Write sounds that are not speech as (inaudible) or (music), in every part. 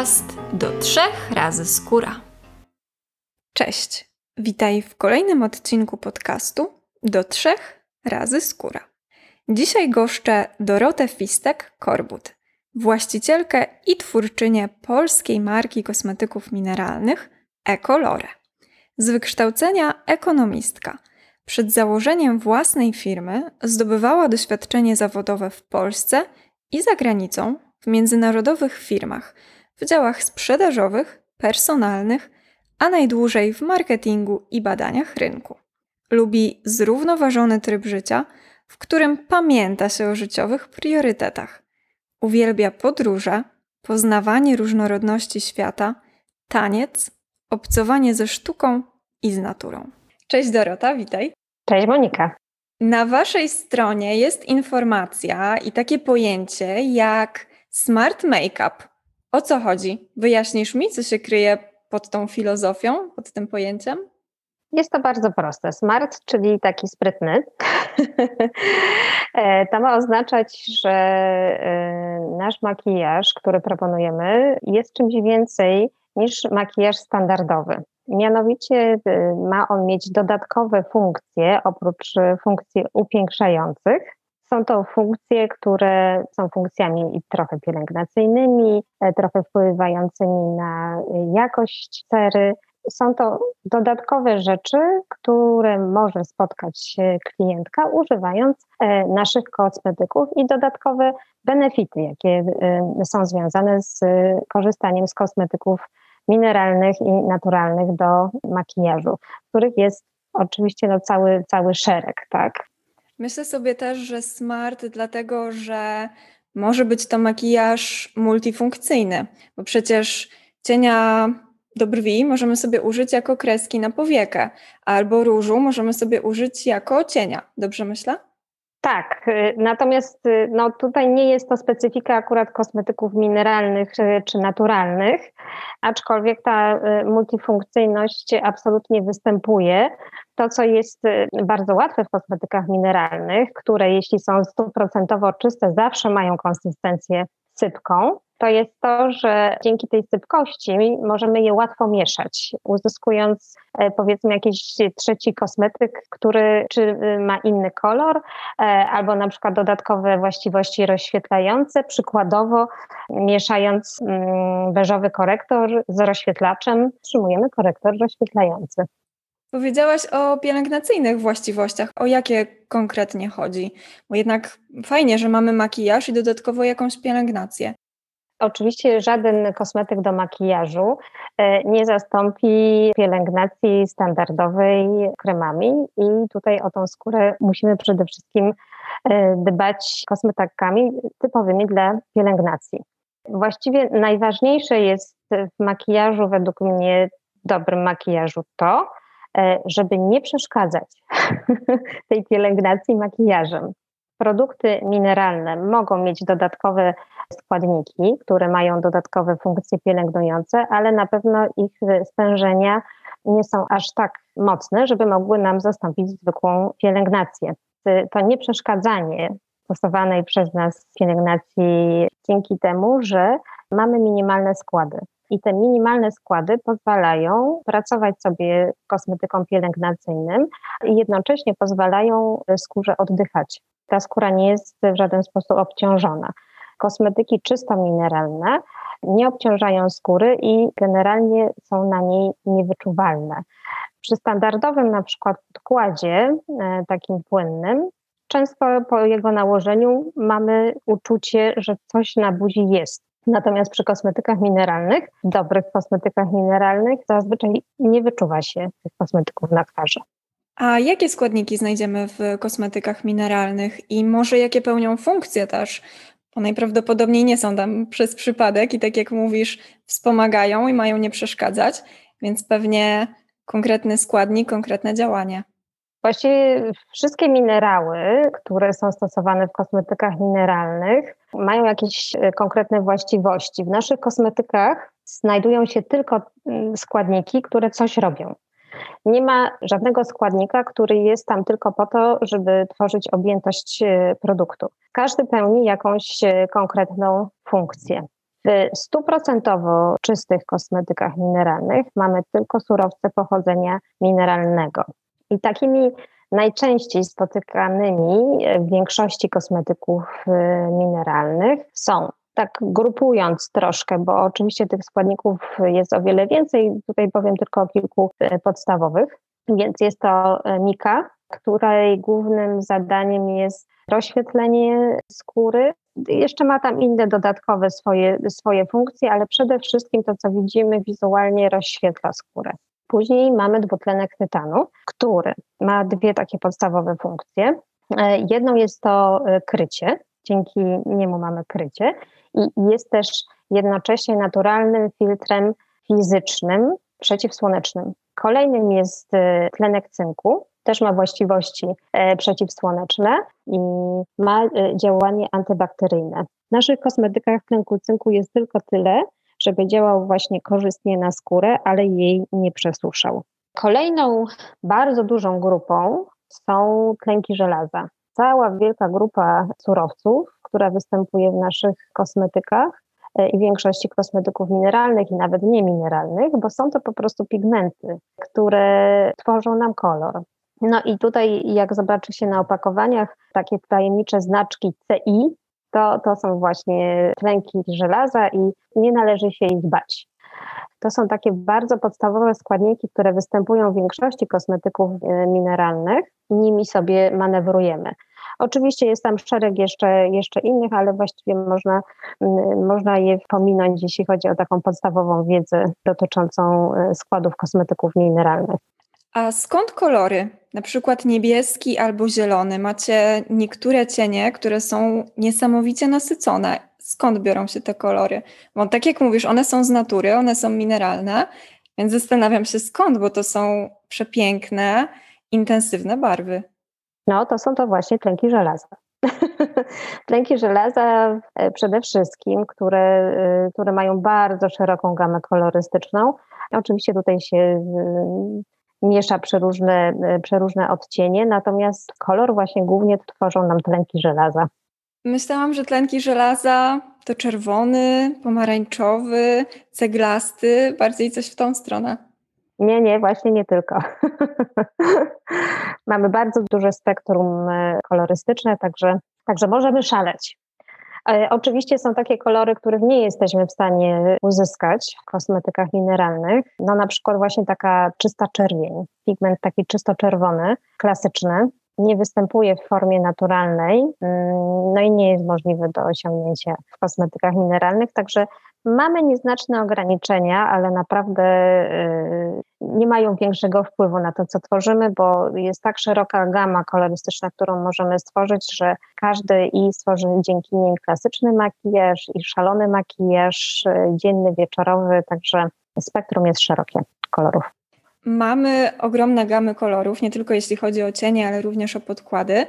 podcast do trzech razy skóra. Cześć, witaj w kolejnym odcinku podcastu do trzech razy skóra. Dzisiaj goszczę Dorotę Fistek-Korbut, właścicielkę i twórczynię polskiej marki kosmetyków mineralnych Ecolore. Z wykształcenia ekonomistka. Przed założeniem własnej firmy zdobywała doświadczenie zawodowe w Polsce i za granicą w międzynarodowych firmach, w działach sprzedażowych, personalnych, a najdłużej w marketingu i badaniach rynku. Lubi zrównoważony tryb życia, w którym pamięta się o życiowych priorytetach. Uwielbia podróże, poznawanie różnorodności świata, taniec, obcowanie ze sztuką i z naturą. Cześć Dorota, witaj. Cześć Monika. Na Waszej stronie jest informacja i takie pojęcie jak Smart Makeup. O co chodzi? Wyjaśnisz mi, co się kryje pod tą filozofią, pod tym pojęciem? Jest to bardzo proste. Smart, czyli taki sprytny. (laughs) E, to ma oznaczać, że e, nasz makijaż, który proponujemy, jest czymś więcej niż makijaż standardowy. Mianowicie e, ma on mieć dodatkowe funkcje oprócz funkcji upiększających są to funkcje, które są funkcjami trochę pielęgnacyjnymi, e, trochę wpływającymi na jakość cery. Są to dodatkowe rzeczy, które może spotkać klientka używając e, naszych kosmetyków i dodatkowe benefity, jakie e, są związane z korzystaniem z kosmetyków mineralnych i naturalnych do makijażu, których jest oczywiście no cały, cały szereg, tak? Myślę sobie też, że smart, dlatego że może być to makijaż multifunkcyjny, bo przecież cienia do brwi możemy sobie użyć jako kreski na powiekę, albo różu możemy sobie użyć jako cienia. Dobrze myślę? Tak, y, natomiast y, no, tutaj nie jest to specyfika akurat kosmetyków mineralnych y, czy naturalnych, aczkolwiek ta multifunkcyjność absolutnie występuje. To, co jest bardzo łatwe w kosmetykach mineralnych, które jeśli są stuprocentowo czyste, zawsze mają konsystencję sypką, to jest to, że dzięki tej sypkości możemy je łatwo mieszać, uzyskując e, powiedzmy jakiś trzeci kosmetyk, który czy y, ma inny kolor, e, albo na przykład dodatkowe właściwości rozświetlające, przykładowo mieszając mm, beżowy korektor z rozświetlaczem, otrzymujemy korektor rozświetlający. Powiedziałaś o pielęgnacyjnych właściwościach. O jakie konkretnie chodzi? Bo jednak fajnie, że mamy makijaż i dodatkowo jakąś pielęgnację. Oczywiście żaden kosmetyk do makijażu e, nie zastąpi pielęgnacji standardowej kremami i tutaj o tą skórę musimy przede wszystkim e, dbać kosmetykami typowymi dla pielęgnacji. Właściwie najważniejsze jest w makijażu według mnie dobrym makijażu to, e, żeby nie przeszkadzać (laughs) tej pielęgnacji makijażem. Produkty mineralne mogą mieć dodatkowe składniki, które mają dodatkowe funkcje pielęgnujące, ale na pewno ich stężenia nie są aż tak mocne, żeby mogły nam zastąpić zwykłą pielęgnację. To nieprzeszkadzanie stosowanej przez nas pielęgnacji dzięki temu, że mamy minimalne składy. I te minimalne składy pozwalają pracować sobie kosmetyką pielęgnacyjnym i jednocześnie pozwalają skórze oddychać ta skóra nie jest w żaden sposób obciążona. Kosmetyki czysto mineralne nie obciążają skóry i generalnie są na niej niewyczuwalne. Przy standardowym na przykład podkładzie, e, takim płynnym, często po jego nałożeniu mamy uczucie, że coś na buzi jest. Natomiast przy kosmetykach mineralnych, dobrych kosmetykach mineralnych, zazwyczaj nie wyczuwa się tych kosmetyków na twarzy. A jakie składniki znajdziemy w kosmetykach mineralnych i może jakie pełnią funkcje też? Bo najprawdopodobniej nie są tam przez przypadek i tak jak mówisz, wspomagają i mają nie przeszkadzać, więc pewnie konkretny składnik, konkretne działanie. Właściwie wszystkie minerały, które są stosowane w kosmetykach mineralnych, mają jakieś e, konkretne właściwości. W naszych kosmetykach znajdują się tylko mm, składniki, które coś robią. Nie ma żadnego składnika, który jest tam tylko po to, żeby tworzyć objętość e, produktu. Każdy pełni jakąś e, konkretną funkcję. W stuprocentowo czystych kosmetykach mineralnych mamy tylko surowce pochodzenia mineralnego. I takimi najczęściej spotykanymi w większości kosmetyków mineralnych są tak grupując troszkę, bo oczywiście tych składników jest o wiele więcej, tutaj powiem tylko o kilku y, podstawowych. Więc jest to y, mika, której głównym zadaniem jest rozświetlenie skóry. Jeszcze ma tam inne dodatkowe swoje, swoje funkcje, ale przede wszystkim to, co widzimy wizualnie, rozświetla skórę. Później mamy dwutlenek tytanu, który ma dwie takie podstawowe funkcje. E, jedną jest to e, krycie, dzięki niemu mamy krycie i jest też jednocześnie naturalnym filtrem fizycznym przeciwsłonecznym. Kolejnym jest e, tlenek cynku, też ma właściwości przeciwsłoneczne i ma działanie antybakteryjne. W naszych kosmetykach tlenku cynku jest tylko tyle, żeby działał właśnie korzystnie na skórę, ale jej nie przesuszał. Kolejną bardzo dużą grupą są tlenki żelaza. Cała wielka grupa surowców, która występuje w naszych kosmetykach e, i większości kosmetyków mineralnych i nawet niemineralnych, bo są to po prostu pigmenty, które tworzą nam kolor. No i tutaj, jak zobaczy się na opakowaniach, takie tajemnicze znaczki CI, to, to są właśnie tlenki żelaza i nie należy się ich bać. To są takie bardzo podstawowe składniki, które występują w większości kosmetyków e, mineralnych i nimi sobie manewrujemy. Oczywiście jest tam szereg jeszcze, jeszcze innych, ale właściwie można, można je pominąć, jeśli chodzi o taką podstawową wiedzę dotyczącą e, składów kosmetyków mineralnych. A skąd kolory? Na przykład niebieski albo zielony. Macie niektóre cienie, które są niesamowicie nasycone. Skąd biorą się te kolory? Bo tak jak mówisz, one są z natury, one są mineralne, więc zastanawiam się skąd, bo to są przepiękne, intensywne barwy. No, to są to właśnie tlenki żelaza. (laughs) tlenki żelaza e, przede wszystkim, które, e, które mają bardzo szeroką gamę kolorystyczną. Oczywiście tutaj się miesza przeróżne, e, przeróżne odcienie, natomiast kolor właśnie głównie tworzą nam tlenki żelaza. Myślałam, że tlenki żelaza to czerwony, pomarańczowy, ceglasty, bardziej coś w tą stronę. Nie, nie, właśnie nie tylko. (laughs) Mamy bardzo duże spektrum e, kolorystyczne, także, także możemy szaleć. Oczywiście są takie kolory, których nie jesteśmy w stanie uzyskać w kosmetykach mineralnych. No na przykład właśnie taka czysta czerwień, pigment taki czysto czerwony, klasyczny, nie występuje w formie naturalnej, mm, no i nie jest możliwy do osiągnięcia w kosmetykach mineralnych, także Mamy nieznaczne ograniczenia, ale naprawdę y, nie mają większego wpływu na to, co tworzymy, bo jest tak szeroka gama kolorystyczna, którą możemy stworzyć, że każdy i stworzy dzięki niej klasyczny makijaż i szalony makijaż, y, dzienny, wieczorowy, także spektrum jest szerokie kolorów. Mamy ogromne gamy kolorów, nie tylko jeśli chodzi o cienie, ale również o podkłady.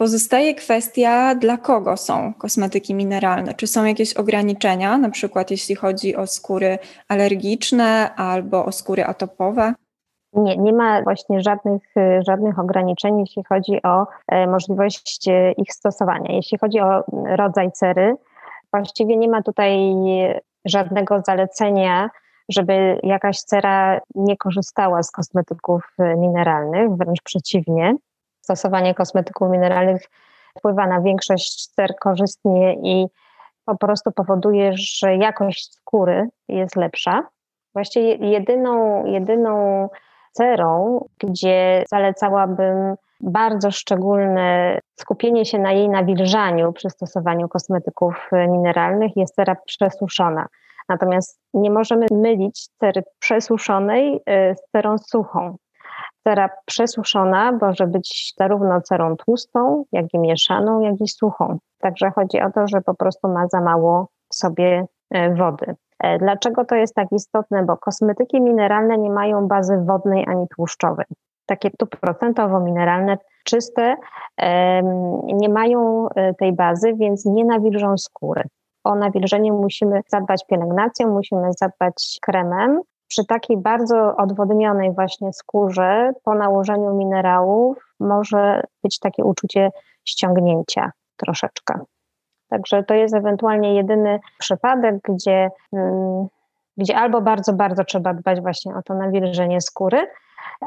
Pozostaje kwestia, dla kogo są kosmetyki mineralne. Czy są jakieś ograniczenia, na przykład jeśli chodzi o skóry alergiczne albo o skóry atopowe? Nie, nie ma właśnie żadnych, żadnych ograniczeń, jeśli chodzi o e, możliwość e, ich stosowania. Jeśli chodzi o rodzaj cery, właściwie nie ma tutaj żadnego zalecenia, żeby jakaś cera nie korzystała z kosmetyków e, mineralnych, wręcz przeciwnie stosowanie kosmetyków mineralnych wpływa na większość cer korzystnie i po prostu powoduje, że jakość skóry jest lepsza. Właściwie jedyną, jedyną cerą, gdzie zalecałabym bardzo szczególne skupienie się na jej nawilżaniu przy stosowaniu kosmetyków mineralnych jest cera przesuszona. Natomiast nie możemy mylić cery przesuszonej e, z cerą suchą. Cera przesuszona może być zarówno cerą tłustą, jak i mieszaną, jak i suchą. Także chodzi o to, że po prostu ma za mało w sobie e, wody. E, dlaczego to jest tak istotne? Bo kosmetyki mineralne nie mają bazy wodnej ani tłuszczowej. Takie tu procentowo mineralne, czyste, nie mają e, tej bazy, więc nie nawilżą skóry. O nawilżenie musimy zadbać pielęgnacją, musimy zadbać kremem, przy takiej bardzo odwodnionej właśnie skórze po nałożeniu minerałów może być takie uczucie ściągnięcia troszeczkę. Także to jest ewentualnie jedyny przypadek, gdzie, mm, gdzie albo bardzo, bardzo trzeba dbać właśnie o to nawilżenie skóry,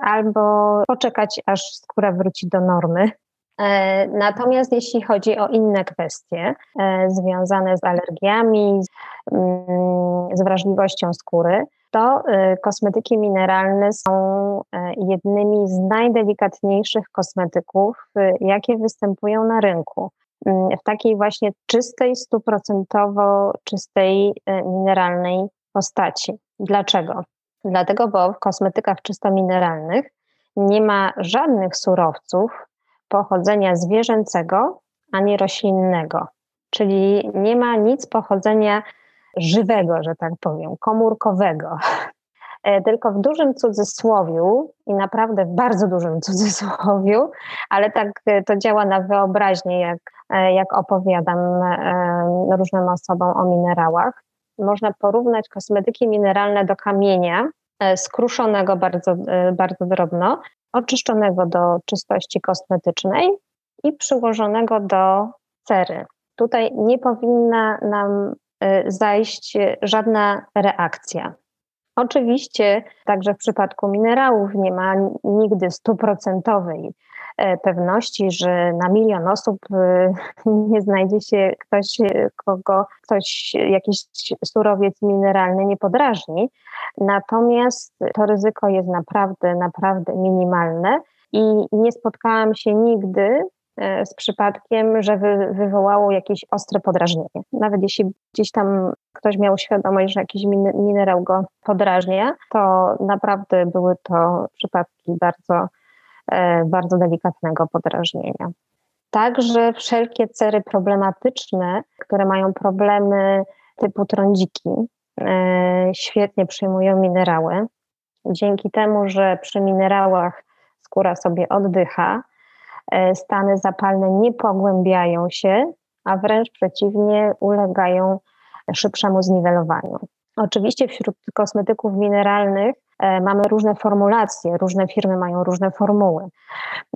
albo poczekać, aż skóra wróci do normy. E, natomiast jeśli chodzi o inne kwestie e, związane z alergiami, mm, z wrażliwością skóry, to e, kosmetyki mineralne są jednymi z najdelikatniejszych kosmetyków, jakie występują na rynku. W takiej właśnie czystej, stuprocentowo czystej mineralnej postaci. Dlaczego? Dlatego, bo w kosmetykach czysto mineralnych nie ma żadnych surowców pochodzenia zwierzęcego ani roślinnego, czyli nie ma nic pochodzenia żywego, że tak powiem, komórkowego. E, tylko w dużym cudzysłowiu i naprawdę w bardzo dużym cudzysłowiu, ale tak e, to działa na wyobraźnię, jak, e, jak opowiadam różnym osobom o minerałach. Można porównać kosmetyki mineralne do kamienia, skruszonego bardzo, bardzo drobno, oczyszczonego do czystości kosmetycznej i przyłożonego do cery. Tutaj nie powinna nam zajść żadna reakcja. Oczywiście także w przypadku minerałów nie ma nigdy stuprocentowej e, pewności, że na milion osób y, (laughs) nie znajdzie się ktoś, kogo ktoś, jakiś surowiec mineralny nie podrażni. Natomiast to ryzyko jest naprawdę, naprawdę minimalne i nie spotkałam się nigdy z przypadkiem, że wy, wywołało jakieś ostre podrażnienie. Nawet jeśli gdzieś tam ktoś miał świadomość, że jakiś minerał go podrażnia, to naprawdę były to przypadki bardzo, e, bardzo delikatnego podrażnienia. Także wszelkie cery problematyczne, które mają problemy typu trądziki, e, świetnie przyjmują minerały. Dzięki temu, że przy minerałach skóra sobie oddycha, e, stany zapalne nie pogłębiają się, a wręcz przeciwnie, ulegają szybszemu zniwelowaniu. Oczywiście wśród kosmetyków mineralnych e, mamy różne formulacje, różne firmy mają różne formuły.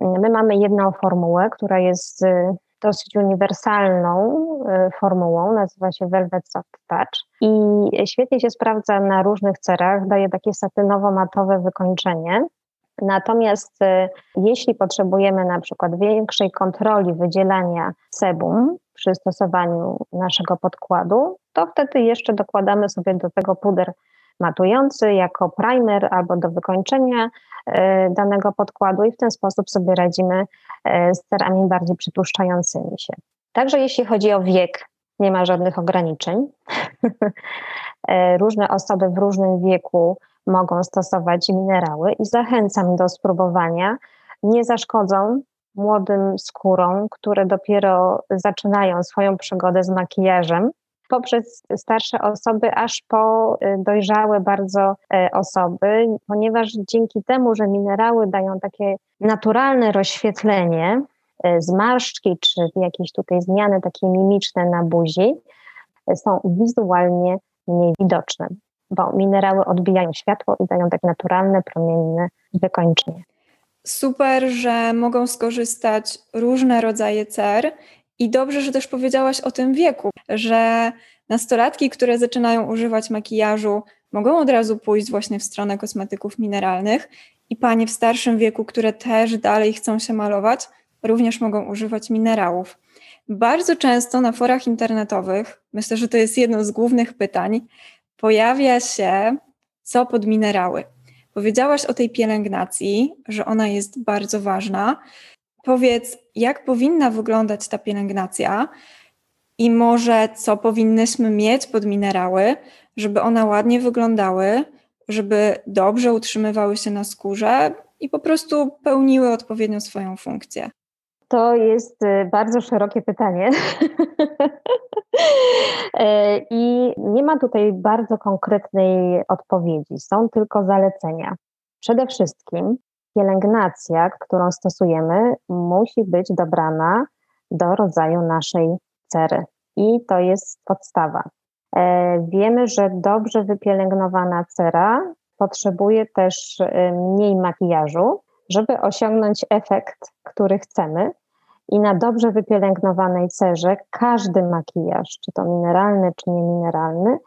My mamy jedną formułę, która jest e, dosyć uniwersalną e, formułą, nazywa się Velvet Soft Touch i świetnie się sprawdza na różnych cerach, daje takie satynowo-matowe wykończenie. Natomiast jeśli potrzebujemy na przykład większej kontroli wydzielania sebum, przy stosowaniu naszego podkładu, to wtedy jeszcze dokładamy sobie do tego puder matujący jako primer albo do wykończenia e, danego podkładu i w ten sposób sobie radzimy e, z cerami bardziej przytłuszczającymi się. Także jeśli chodzi o wiek, nie ma żadnych ograniczeń. (laughs) Różne osoby w różnym wieku mogą stosować minerały i zachęcam do spróbowania. Nie zaszkodzą, młodym skórą, które dopiero zaczynają swoją przygodę z makijażem, poprzez starsze osoby, aż po y, dojrzałe bardzo y, osoby, ponieważ dzięki temu, że minerały dają takie naturalne rozświetlenie, y, zmarszczki czy jakieś tutaj zmiany takie mimiczne na buzi są wizualnie mniej widoczne, bo minerały odbijają światło i dają tak naturalne, promienne wykończenie super, że mogą skorzystać różne rodzaje cer. I dobrze, że też powiedziałaś o tym wieku, że nastolatki, które zaczynają używać makijażu, mogą od razu pójść właśnie w stronę kosmetyków mineralnych, i panie w starszym wieku, które też dalej chcą się malować, również mogą używać minerałów. Bardzo często na forach internetowych, myślę, że to jest jedno z głównych pytań, pojawia się co pod minerały. Powiedziałaś o tej pielęgnacji, że ona jest bardzo ważna. Powiedz, jak powinna wyglądać ta pielęgnacja i może co powinnyśmy mieć pod minerały, żeby one ładnie wyglądały, żeby dobrze utrzymywały się na skórze i po prostu pełniły odpowiednio swoją funkcję. To jest y, bardzo szerokie pytanie. (laughs) E, I nie ma tutaj bardzo konkretnej odpowiedzi, są tylko zalecenia. Przede wszystkim pielęgnacja, którą stosujemy, musi być dobrana do rodzaju naszej cery. I to jest podstawa. E, wiemy, że dobrze wypielęgnowana cera potrzebuje też mniej makijażu, żeby osiągnąć efekt, który chcemy. i na dobrze wypielęgnowanej cerze każdy makijaż, czy to mineralny, czy niemineralny,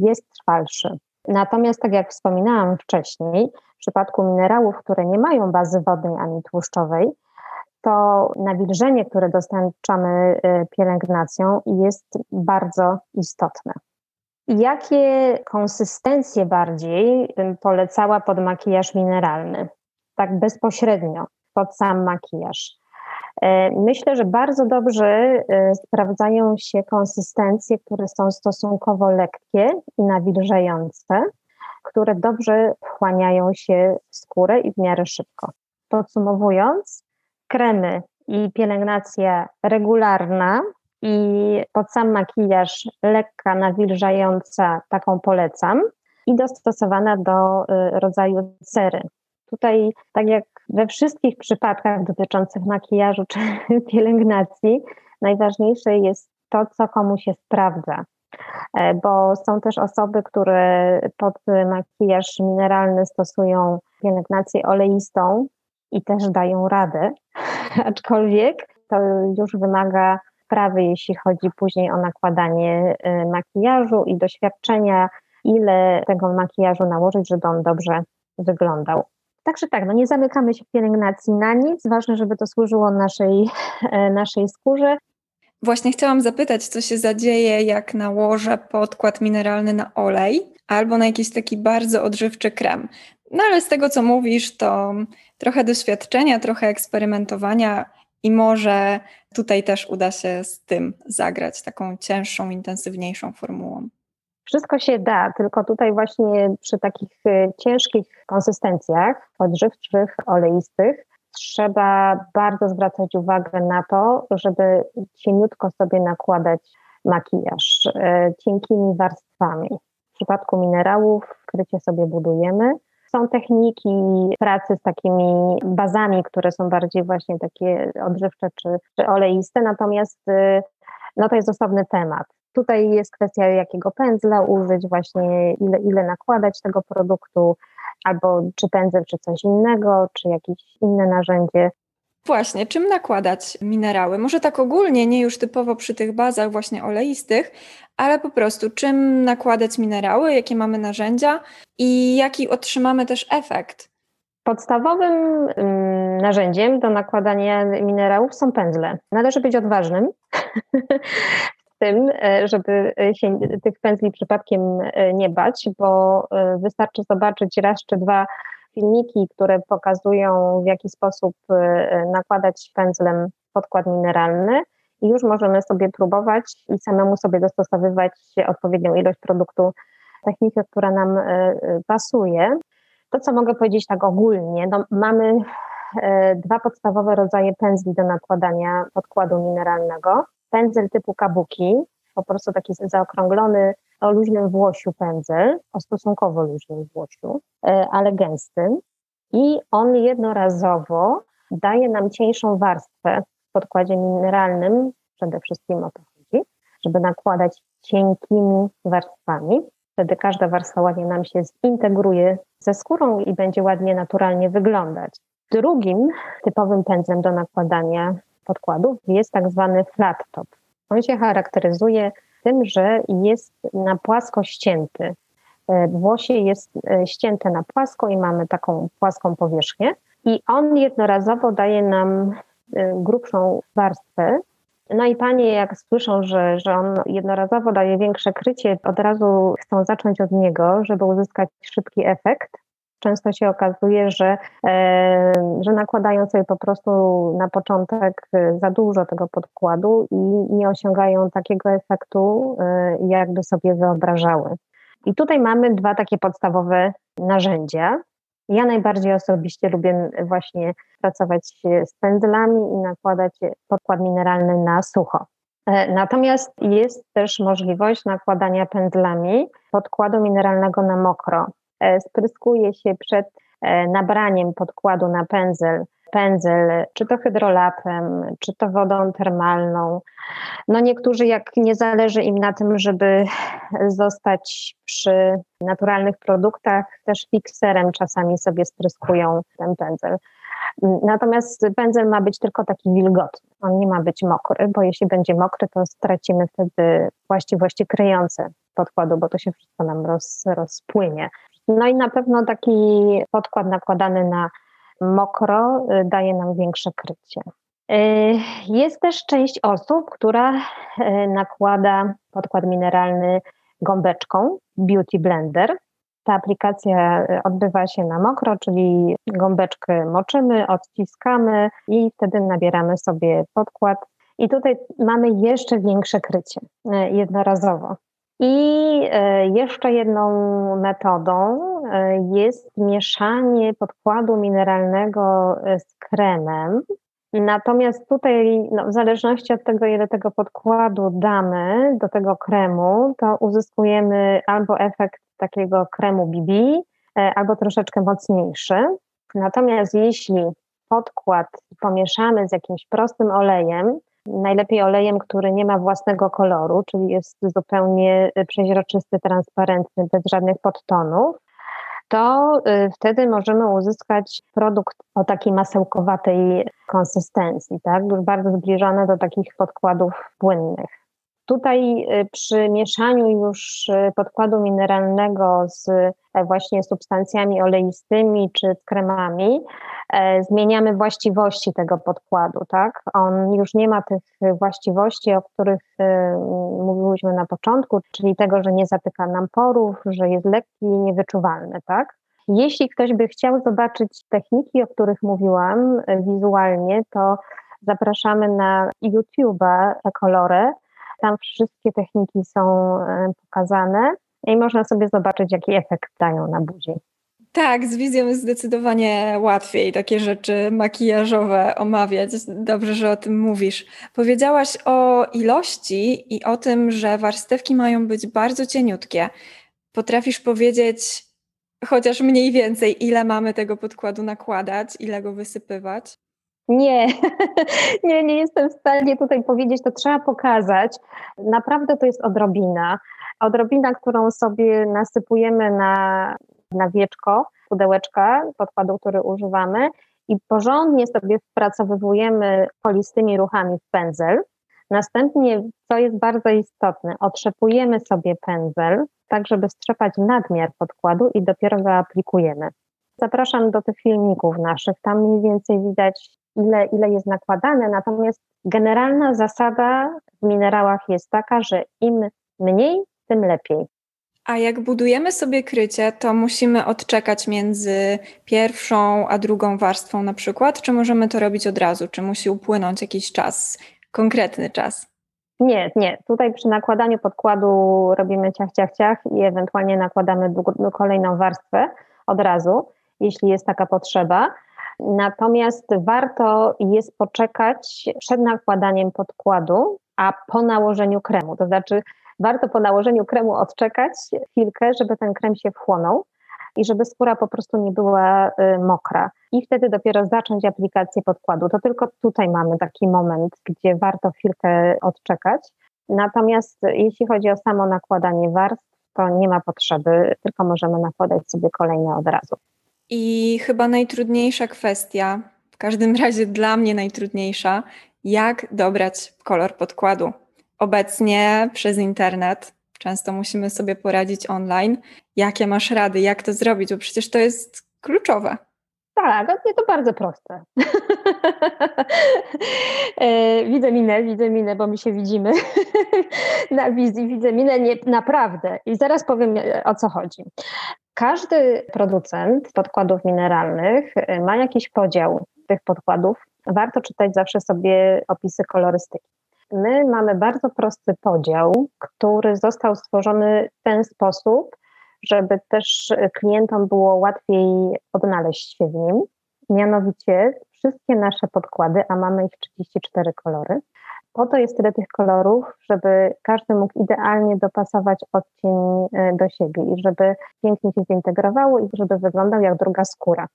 jest trwalszy. Natomiast, tak jak wspominałam wcześniej, w przypadku minerałów, które nie mają bazy wodnej ani tłuszczowej, to nawilżenie, które dostarczamy y, pielęgnacją, jest bardzo istotne. Jakie konsystencje bardziej bym polecała pod makijaż mineralny? Tak bezpośrednio, pod sam makijaż. E, myślę, że bardzo dobrze e, sprawdzają się konsystencje, które są stosunkowo lekkie i nawilżające, które dobrze wchłaniają się w skórę i w miarę szybko. Podsumowując, kremy i pielęgnacja regularna i pod sam makijaż lekka, nawilżająca, taką polecam i dostosowana do y, rodzaju cery. Tutaj, tak jak we wszystkich przypadkach dotyczących makijażu czy (laughs) pielęgnacji, najważniejsze jest to, co komu się sprawdza. E, bo są też osoby, które pod makijaż mineralny stosują pielęgnację oleistą i też dają radę, (laughs) aczkolwiek to już wymaga sprawy, jeśli chodzi później o nakładanie y, makijażu i doświadczenia, ile tego makijażu nałożyć, żeby on dobrze wyglądał. Także tak, no nie zamykamy się w pielęgnacji na nic. Ważne, żeby to służyło naszej, e, naszej skórze. Właśnie chciałam zapytać, co się zadzieje, jak nałożę podkład mineralny na olej albo na jakiś taki bardzo odżywczy krem. No ale z tego, co mówisz, to trochę doświadczenia, trochę eksperymentowania i może tutaj też uda się z tym zagrać taką cięższą, intensywniejszą formułą. Wszystko się da, tylko tutaj właśnie przy takich y, ciężkich konsystencjach odżywczych, oleistych, trzeba bardzo zwracać uwagę na to, żeby cieniutko sobie nakładać makijaż y, cienkimi warstwami. W przypadku minerałów krycie sobie budujemy, są techniki pracy z takimi bazami, które są bardziej właśnie takie odżywcze czy, czy oleiste, natomiast y, no to jest osobny temat. Tutaj jest kwestia, jakiego pędzla użyć, właśnie ile, ile nakładać tego produktu, albo czy pędzel, czy coś innego, czy jakieś inne narzędzie. Właśnie, czym nakładać minerały? Może tak ogólnie, nie już typowo przy tych bazach właśnie oleistych, ale po prostu czym nakładać minerały, jakie mamy narzędzia i jaki otrzymamy też efekt. Podstawowym mm, narzędziem do nakładania minerałów są pędzle. Należy być odważnym (laughs) tym, e, żeby się tych pędzli przypadkiem e, nie bać, bo e, wystarczy zobaczyć raz czy dwa filmiki, które pokazują w jaki sposób nakładać pędzlem podkład mineralny i już możemy sobie próbować i samemu sobie dostosowywać odpowiednią ilość produktu, technikę, która nam pasuje. To, co mogę powiedzieć tak ogólnie, no mamy dwa podstawowe rodzaje pędzli do nakładania podkładu mineralnego. Pędzel typu kabuki, po prostu taki zaokrąglony o luźnym włosiu pędzel, o stosunkowo luźnym włosiu, ale gęstym. I on jednorazowo daje nam cieńszą warstwę podkładzie mineralnym przede wszystkim o to chodzi, żeby nakładać cienkimi warstwami. Wtedy każda warstwa ładnie nam się zintegruje ze skórą i będzie ładnie, naturalnie wyglądać. Drugim typowym pędzlem do nakładania podkładów jest tak zwany flat top. On się charakteryzuje tym, że jest na płasko ścięty. E, włosie jest e, ścięte na płasko i mamy taką płaską powierzchnię. I on jednorazowo daje nam Y, grubszą warstwę. No i panie, jak słyszą, że, że on jednorazowo daje większe krycie, od razu chcą zacząć od niego, żeby uzyskać szybki efekt. Często się okazuje, że, e, że nakładają sobie po prostu na początek za dużo tego podkładu i nie osiągają takiego efektu, e, jakby sobie wyobrażały. I tutaj mamy dwa takie podstawowe narzędzia. Ja najbardziej osobiście lubię właśnie pracować z pędzlami i nakładać podkład mineralny na sucho. E, natomiast jest też możliwość nakładania pędzlami podkładu mineralnego na mokro. E, spryskuje się przed e, nabraniem podkładu na pędzel pędzel, czy to hydrolapem, czy to wodą termalną. No niektórzy, jak nie zależy im na tym, żeby zostać przy naturalnych produktach, też fikserem czasami sobie spryskują ten pędzel. Natomiast pędzel ma być tylko taki wilgotny. On nie ma być mokry, bo jeśli będzie mokry, to stracimy wtedy właściwości kryjące podkładu, bo to się wszystko nam roz, rozpłynie. No i na pewno taki podkład nakładany na mokro y, daje nam większe krycie. Y, jest też część osób, która y, nakłada podkład mineralny gąbeczką Beauty Blender. Ta aplikacja odbywa się na mokro, czyli gąbeczkę moczymy, odciskamy i wtedy nabieramy sobie podkład. I tutaj mamy jeszcze większe krycie jednorazowo. I e, jeszcze jedną metodą e, jest mieszanie podkładu mineralnego e, z kremem. Natomiast tutaj, no, w zależności od tego, ile tego podkładu damy do tego kremu, to uzyskujemy albo efekt takiego kremu BB, albo troszeczkę mocniejszy. Natomiast jeśli podkład pomieszamy z jakimś prostym olejem, najlepiej olejem, który nie ma własnego koloru, czyli jest zupełnie y, przeźroczysty, transparentny, bez żadnych podtonów, to y, wtedy możemy uzyskać produkt o takiej masełkowatej konsystencji, tak? bardzo zbliżony do takich podkładów płynnych. Tutaj y, przy mieszaniu już y, podkładu mineralnego z e, właśnie substancjami oleistymi czy kremami, e, zmieniamy właściwości tego podkładu, tak? On już nie ma tych właściwości, o których y, mówiłyśmy na początku, czyli tego, że nie zatyka nam porów, że jest lekki i niewyczuwalny, tak? Jeśli ktoś by chciał zobaczyć techniki, o których mówiłam wizualnie, to zapraszamy na YouTube'a Ecolore, tam wszystkie techniki są e, pokazane i można sobie zobaczyć, jaki efekt dają na buzi. Tak, z wizją jest zdecydowanie łatwiej takie rzeczy makijażowe omawiać. Dobrze, że o tym mówisz. Powiedziałaś o ilości i o tym, że warstewki mają być bardzo cieniutkie. Potrafisz powiedzieć chociaż mniej więcej, ile mamy tego podkładu nakładać, ile go wysypywać? Nie, (laughs) nie, nie jestem w stanie tutaj powiedzieć, to trzeba pokazać. Naprawdę to jest odrobina. Odrobina, którą sobie nasypujemy na, na wieczko, pudełeczka podkładu, który używamy i porządnie sobie wpracowywujemy polistymi ruchami w pędzel. Następnie, co jest bardzo istotne, otrzepujemy sobie pędzel, tak żeby strzepać nadmiar podkładu i dopiero go aplikujemy. Zapraszam do tych filmików naszych. Tam mniej więcej widać ile, ile jest nakładane, natomiast generalna zasada w minerałach jest taka, że im mniej, tym lepiej. A jak budujemy sobie krycie, to musimy odczekać między pierwszą a drugą warstwą na przykład, czy możemy to robić od razu? Czy musi upłynąć jakiś czas, konkretny czas? Nie, nie. Tutaj przy nakładaniu podkładu robimy ciach, ciach, ciach i ewentualnie nakładamy kolejną warstwę od razu, jeśli jest taka potrzeba. Natomiast warto jest poczekać przed nakładaniem podkładu, a po nałożeniu kremu. To znaczy, warto po nałożeniu kremu odczekać chwilkę, żeby ten krem się wchłonął i żeby skóra po prostu nie była y, mokra. I wtedy dopiero zacząć aplikację podkładu. To tylko tutaj mamy taki moment, gdzie warto chwilkę odczekać. Natomiast jeśli chodzi o samo nakładanie warstw, to nie ma potrzeby, tylko możemy nakładać sobie kolejne od razu. I chyba najtrudniejsza kwestia, w każdym (laughs) razie dla mnie najtrudniejsza, jak dobrać kolor podkładu. Obecnie przez internet często musimy sobie poradzić online. Jakie masz rady, jak to zrobić, bo przecież to jest kluczowe. Tak, nie to bardzo proste. (laughs) E, widzę minę, widzę minę, bo my się widzimy (laughs) na wizji, widzę minę nie, naprawdę. I zaraz powiem o co chodzi. Każdy producent podkładów mineralnych y, ma jakiś podział tych podkładów. Warto czytać zawsze sobie opisy kolorystyki. My mamy bardzo prosty podział, który został stworzony w ten sposób, żeby też klientom było łatwiej odnaleźć się w nim. Mianowicie wszystkie nasze podkłady, a mamy ich 34 kolory, po to jest tyle tych kolorów, żeby każdy mógł idealnie dopasować odcień e, do siebie i żeby pięknie się zintegrowało i żeby wyglądał jak druga skóra.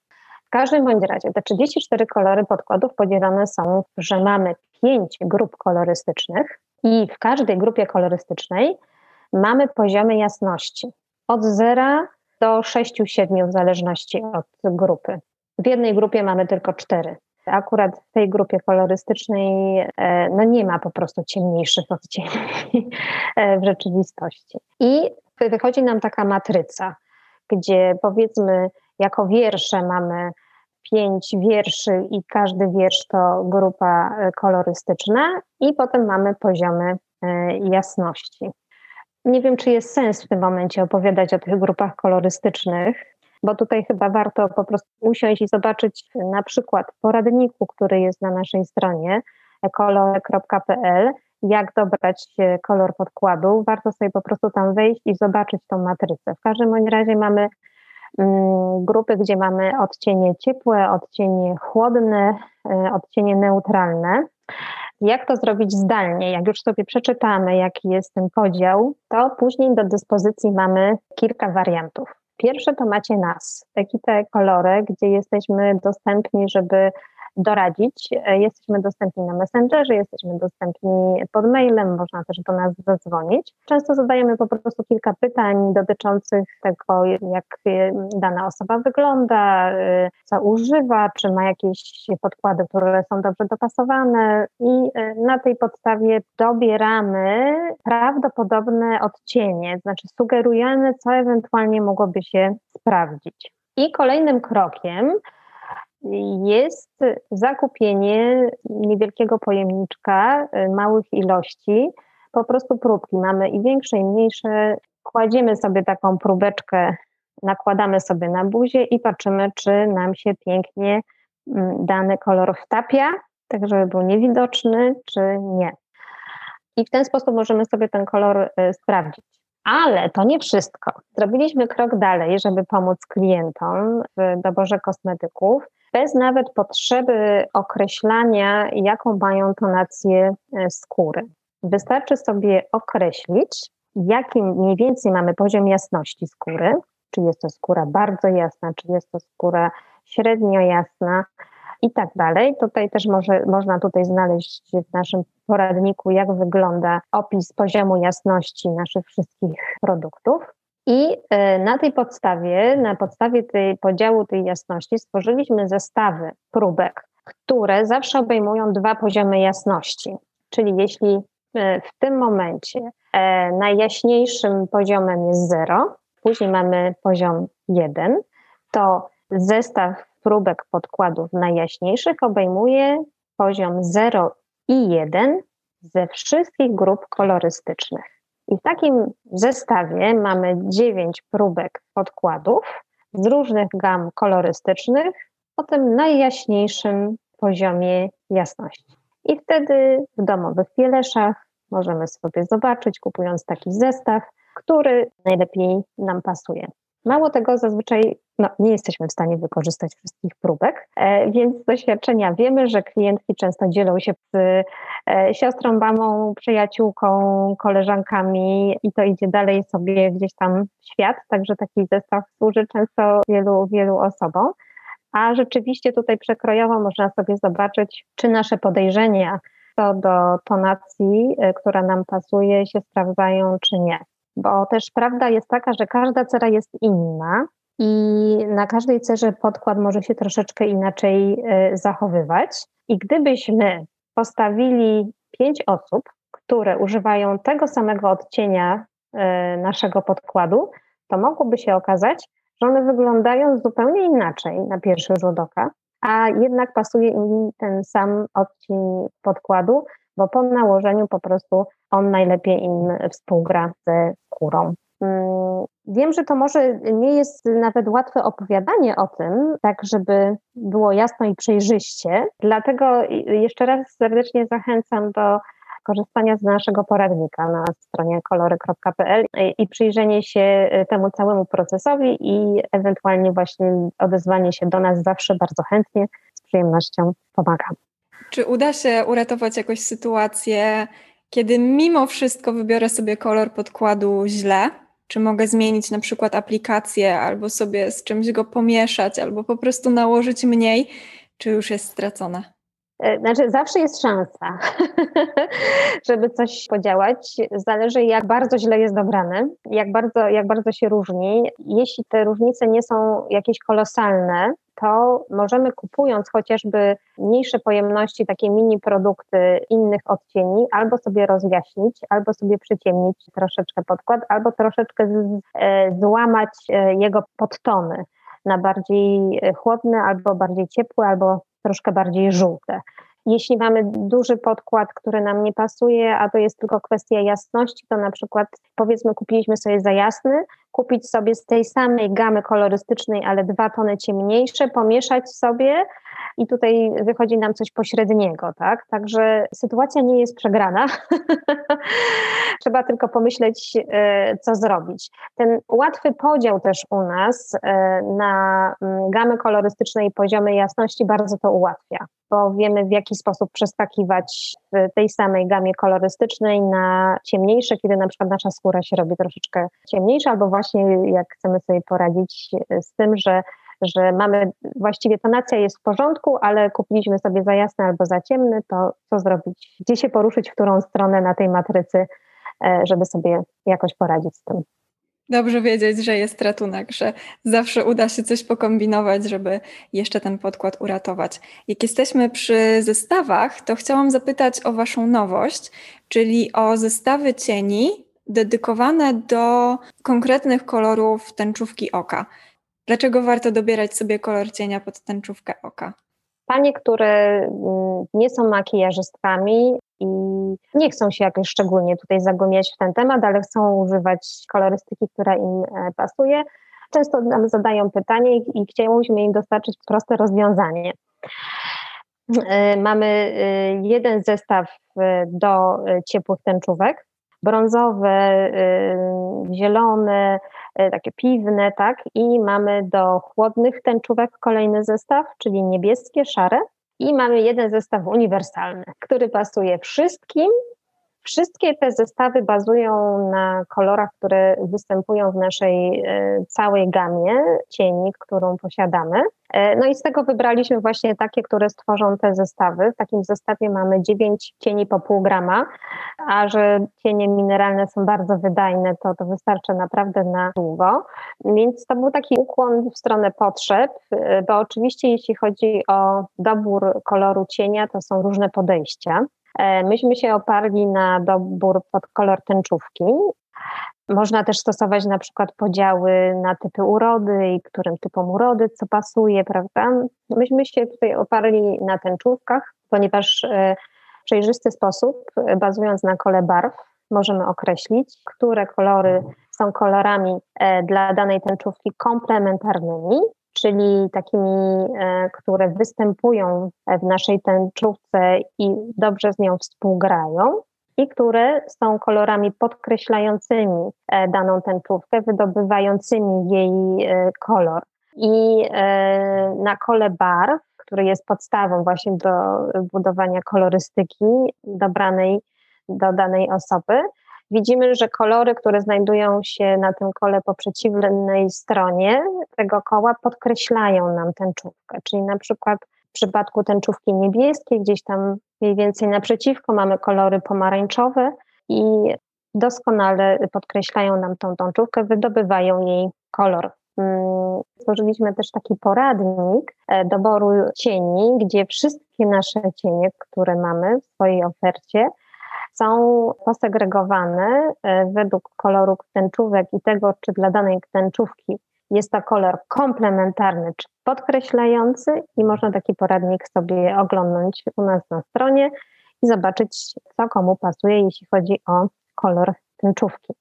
W każdym bądź razie te 34 kolory podkładów podzielone są, że mamy pięć grup kolorystycznych i w każdej grupie kolorystycznej mamy poziomy jasności od 0 do 6-7 w zależności od grupy. W jednej grupie mamy tylko cztery. Akurat w tej grupie kolorystycznej e, no nie ma po prostu ciemniejszych odcieni e, w rzeczywistości. I wychodzi nam taka matryca, gdzie powiedzmy jako wiersze mamy pięć wierszy i każdy wiersz to grupa e, kolorystyczna i potem mamy poziomy jasności. Nie wiem, czy jest sens w tym momencie opowiadać o tych grupach kolorystycznych, bo tutaj chyba warto po prostu usiąść i zobaczyć na przykład w poradniku, który jest na naszej stronie kolor.pl, jak dobrać kolor podkładu. Warto sobie po prostu tam wejść i zobaczyć tą matrycę. W każdym razie mamy mm, grupy, gdzie mamy odcienie ciepłe, odcienie chłodne, y, odcienie neutralne. Jak to zrobić zdalnie? Jak już sobie przeczytamy, jaki jest ten podział, to później do dyspozycji mamy kilka wariantów. Pierwsze to macie nas, ekipę Kolory, gdzie jesteśmy dostępni, żeby doradzić. E, jesteśmy dostępni na Messengerze, jesteśmy dostępni pod mailem, można też do nas zadzwonić. Często zadajemy po prostu kilka pytań dotyczących tego, jak e, dana osoba wygląda, e, co używa, czy ma jakieś podkłady, które są dobrze dopasowane i na tej podstawie dobieramy prawdopodobne odcienie, znaczy sugerujemy, co ewentualnie mogłoby się sprawdzić. I kolejnym krokiem jest zakupienie niewielkiego pojemniczka, y, małych ilości, po prostu próbki. Mamy i większe, i mniejsze. Kładziemy sobie taką próbeczkę, nakładamy sobie na buzię i patrzymy, czy nam się pięknie mm, dany kolor wtapia, tak żeby był niewidoczny, czy nie. I w ten sposób możemy sobie ten kolor y, sprawdzić. Ale to nie wszystko. Zrobiliśmy krok dalej, żeby pomóc klientom w doborze kosmetyków bez nawet potrzeby określania, jaką mają tonację e, skóry. Wystarczy sobie określić, jaki mniej więcej mamy poziom jasności skóry, czy jest to skóra bardzo jasna, czy jest to skóra średnio jasna i tak dalej. Tutaj też może, można tutaj znaleźć w naszym poradniku, jak wygląda opis poziomu jasności naszych wszystkich produktów. I e, na tej podstawie, na podstawie tej podziału tej jasności stworzyliśmy zestawy próbek, które zawsze obejmują dwa poziomy jasności. Czyli jeśli e, w tym momencie e, najjaśniejszym poziomem jest 0, później mamy poziom 1, to zestaw próbek podkładów najjaśniejszych obejmuje poziom 0 i 1 ze wszystkich grup kolorystycznych. I w takim zestawie mamy dziewięć próbek podkładów z różnych gam kolorystycznych o tym najjaśniejszym poziomie jasności. I wtedy w domowych pieleszach możemy sobie zobaczyć, kupując taki zestaw, który najlepiej nam pasuje. Mało tego, zazwyczaj no, nie jesteśmy w stanie wykorzystać wszystkich próbek, e, więc z doświadczenia wiemy, że klientki często dzielą się z e, siostrą, mamą, przyjaciółką, koleżankami i to idzie dalej sobie gdzieś tam w świat, także taki zestaw służy często wielu, wielu osobom. A rzeczywiście tutaj przekrojowo można sobie zobaczyć, czy nasze podejrzenia co do tonacji, e, która nam pasuje, się sprawdzają, czy nie bo też prawda jest taka, że każda cera jest inna i na każdej cerze podkład może się troszeczkę inaczej e, zachowywać. I gdybyśmy postawili pięć osób, które używają tego samego odcienia e, naszego podkładu, to mogłoby się okazać, że one wyglądają zupełnie inaczej na pierwszy rzut oka, a jednak pasuje im ten sam odcień podkładu, bo po nałożeniu po prostu on najlepiej im współgra ze skórą. Mm, wiem, że to może nie jest nawet łatwe opowiadanie o tym, tak żeby było jasno i przejrzyście. Dlatego jeszcze raz serdecznie zachęcam do korzystania z naszego poradnika na stronie kolory.pl i przyjrzenie się temu całemu procesowi i ewentualnie właśnie odezwanie się do nas zawsze bardzo chętnie, z przyjemnością pomagam. Czy uda się uratować jakąś sytuację, kiedy mimo wszystko wybiorę sobie kolor podkładu źle? Czy mogę zmienić na przykład aplikację, albo sobie z czymś go pomieszać, albo po prostu nałożyć mniej, czy już jest stracone? E, znaczy, zawsze jest szansa, (laughs) żeby coś podziałać. Zależy, jak bardzo źle jest dobrane, jak bardzo, jak bardzo się różni. Jeśli te różnice nie są jakieś kolosalne, to możemy kupując chociażby mniejsze pojemności, takie mini produkty innych odcieni, albo sobie rozjaśnić, albo sobie przyciemnić troszeczkę podkład, albo troszeczkę z, e, złamać e, jego podtony na bardziej chłodne, albo bardziej ciepłe, albo troszkę bardziej żółte. Jeśli mamy duży podkład, który nam nie pasuje, a to jest tylko kwestia jasności, to na przykład powiedzmy kupiliśmy sobie za jasny, kupić sobie z tej samej gamy kolorystycznej, ale dwa tony ciemniejsze, pomieszać sobie i tutaj wychodzi nam coś pośredniego, tak? Także sytuacja nie jest przegrana. (laughs) Trzeba tylko pomyśleć, e, co zrobić. Ten łatwy podział też u nas e, na mm, gamy kolorystyczne i poziomy jasności bardzo to ułatwia, bo wiemy w jaki sposób przeskakiwać w tej samej gamie kolorystycznej na ciemniejsze, kiedy na przykład nasza skóra się robi troszeczkę ciemniejsza, albo właśnie jak chcemy sobie poradzić z tym, że że mamy, właściwie tonacja jest w porządku, ale kupiliśmy sobie za jasne albo za ciemny, to co zrobić? Gdzie się poruszyć, w którą stronę na tej matrycy, e, żeby sobie jakoś poradzić z tym. Dobrze wiedzieć, że jest ratunek, że zawsze uda się coś pokombinować, żeby jeszcze ten podkład uratować. Jak jesteśmy przy zestawach, to chciałam zapytać o Waszą nowość, czyli o zestawy cieni dedykowane do konkretnych kolorów tęczówki oka. Dlaczego warto dobierać sobie kolor cienia pod tęczówkę oka? Panie, które mm, nie są makijażystkami i nie chcą się jakoś szczególnie tutaj zagłębiać w ten temat, ale chcą używać kolorystyki, która im e, pasuje, często nam zadają pytanie i chcielibyśmy im dostarczyć proste rozwiązanie. E, mamy e, jeden zestaw do ciepłych tęczówek, brązowe, zielone, E, takie piwne, tak? I mamy do chłodnych tęczówek kolejny zestaw, czyli niebieskie, szare. I mamy jeden zestaw uniwersalny, który pasuje wszystkim. Wszystkie te zestawy bazują na kolorach, które występują w naszej e, całej gamie cieni, którą posiadamy. E, no i z tego wybraliśmy właśnie takie, które stworzą te zestawy. W takim zestawie mamy 9 cieni po pół grama, a że cienie mineralne są bardzo wydajne, to to wystarcza naprawdę na długo. Więc to był taki ukłon w stronę potrzeb, e, bo oczywiście jeśli chodzi o dobór koloru cienia, to są różne podejścia. E, myśmy się oparli na dobór pod kolor tęczówki. Można też stosować na przykład podziały na typy urody i którym typom urody co pasuje, prawda? Myśmy się tutaj oparli na tęczówkach, ponieważ e, w przejrzysty sposób, e, bazując na kole barw, możemy określić, które kolory są kolorami dla danej tęczówki komplementarnymi, czyli takimi, które występują w naszej tęczówce i dobrze z nią współgrają, i które są kolorami podkreślającymi e, daną tęczówkę, wydobywającymi jej e, kolor. I e, na kole barw, który jest podstawą właśnie do budowania kolorystyki dobranej do danej osoby, widzimy, że kolory, które znajdują się na tym kole po przeciwnej stronie tego koła, podkreślają nam tęczówkę. Czyli na przykład w przypadku tęczówki niebieskiej, gdzieś tam mniej więcej naprzeciwko mamy kolory pomarańczowe i doskonale podkreślają nam tą tączówkę, wydobywają jej kolor. Mm, stworzyliśmy też taki poradnik e, doboru cieni, gdzie wszystkie nasze cienie, które mamy w swojej ofercie, są posegregowane e, według koloru tęczówek i tego, czy dla danej tęczówki jest to kolor komplementarny czy podkreślający i można taki poradnik sobie oglądnąć u nas na stronie i zobaczyć, co komu pasuje, jeśli chodzi o kolor tęczówki.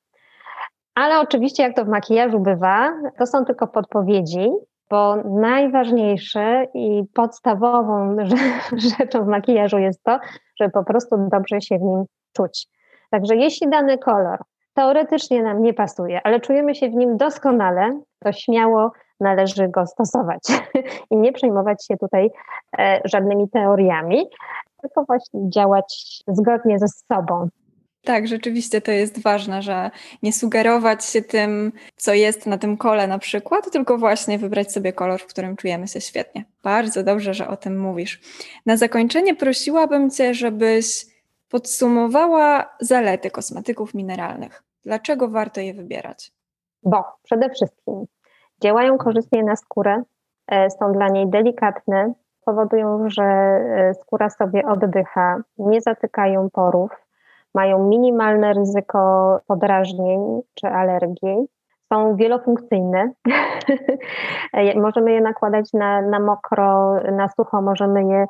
Ale oczywiście, jak to w makijażu bywa, to są tylko podpowiedzi, bo najważniejsze i podstawową (laughs) rzeczą w makijażu jest to, żeby po prostu dobrze się w nim czuć. Także jeśli dany kolor teoretycznie nam nie pasuje, ale czujemy się w nim doskonale, to śmiało należy go stosować (laughs) i nie przejmować się tutaj e, żadnymi teoriami, tylko właśnie działać zgodnie ze sobą. Tak, rzeczywiście to jest ważne, że nie sugerować się tym, co jest na tym kole na przykład, tylko właśnie wybrać sobie kolor, w którym czujemy się świetnie. Bardzo dobrze, że o tym mówisz. Na zakończenie prosiłabym Cię, żebyś podsumowała zalety kosmetyków mineralnych. Dlaczego warto je wybierać? Bo przede wszystkim działają korzystnie na skórę, e, są dla niej delikatne, powodują, że e, skóra sobie oddycha, nie zatykają porów, mają minimalne ryzyko podrażnień czy alergii, są wielofunkcyjne. (laughs) możemy je nakładać na, na mokro, na sucho, możemy je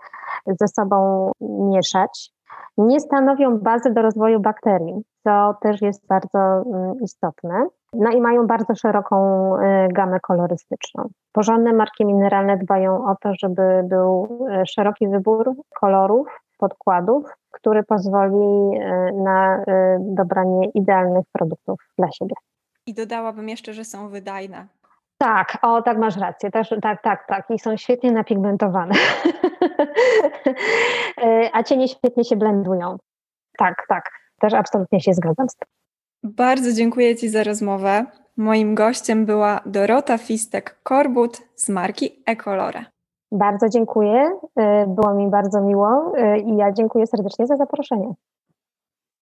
ze sobą mieszać. Nie stanowią bazy do rozwoju bakterii, co też jest bardzo mm, istotne. No i mają bardzo szeroką y, gamę kolorystyczną. Porządne marki mineralne dbają o to, żeby był y, szeroki wybór kolorów, podkładów, który pozwoli y, na dobranie idealnych produktów dla siebie. I dodałabym jeszcze, że są wydajne. Tak, o tak masz rację, też, tak, tak, tak. I są świetnie napigmentowane. (laughs) A cienie świetnie się blendują. Tak, tak. Też absolutnie się zgadzam z tym. Bardzo dziękuję Ci za rozmowę. Moim gościem była Dorota Fistek-Korbut z marki Ecolore. Bardzo dziękuję. Y, było mi bardzo miło y, i ja dziękuję serdecznie za zaproszenie.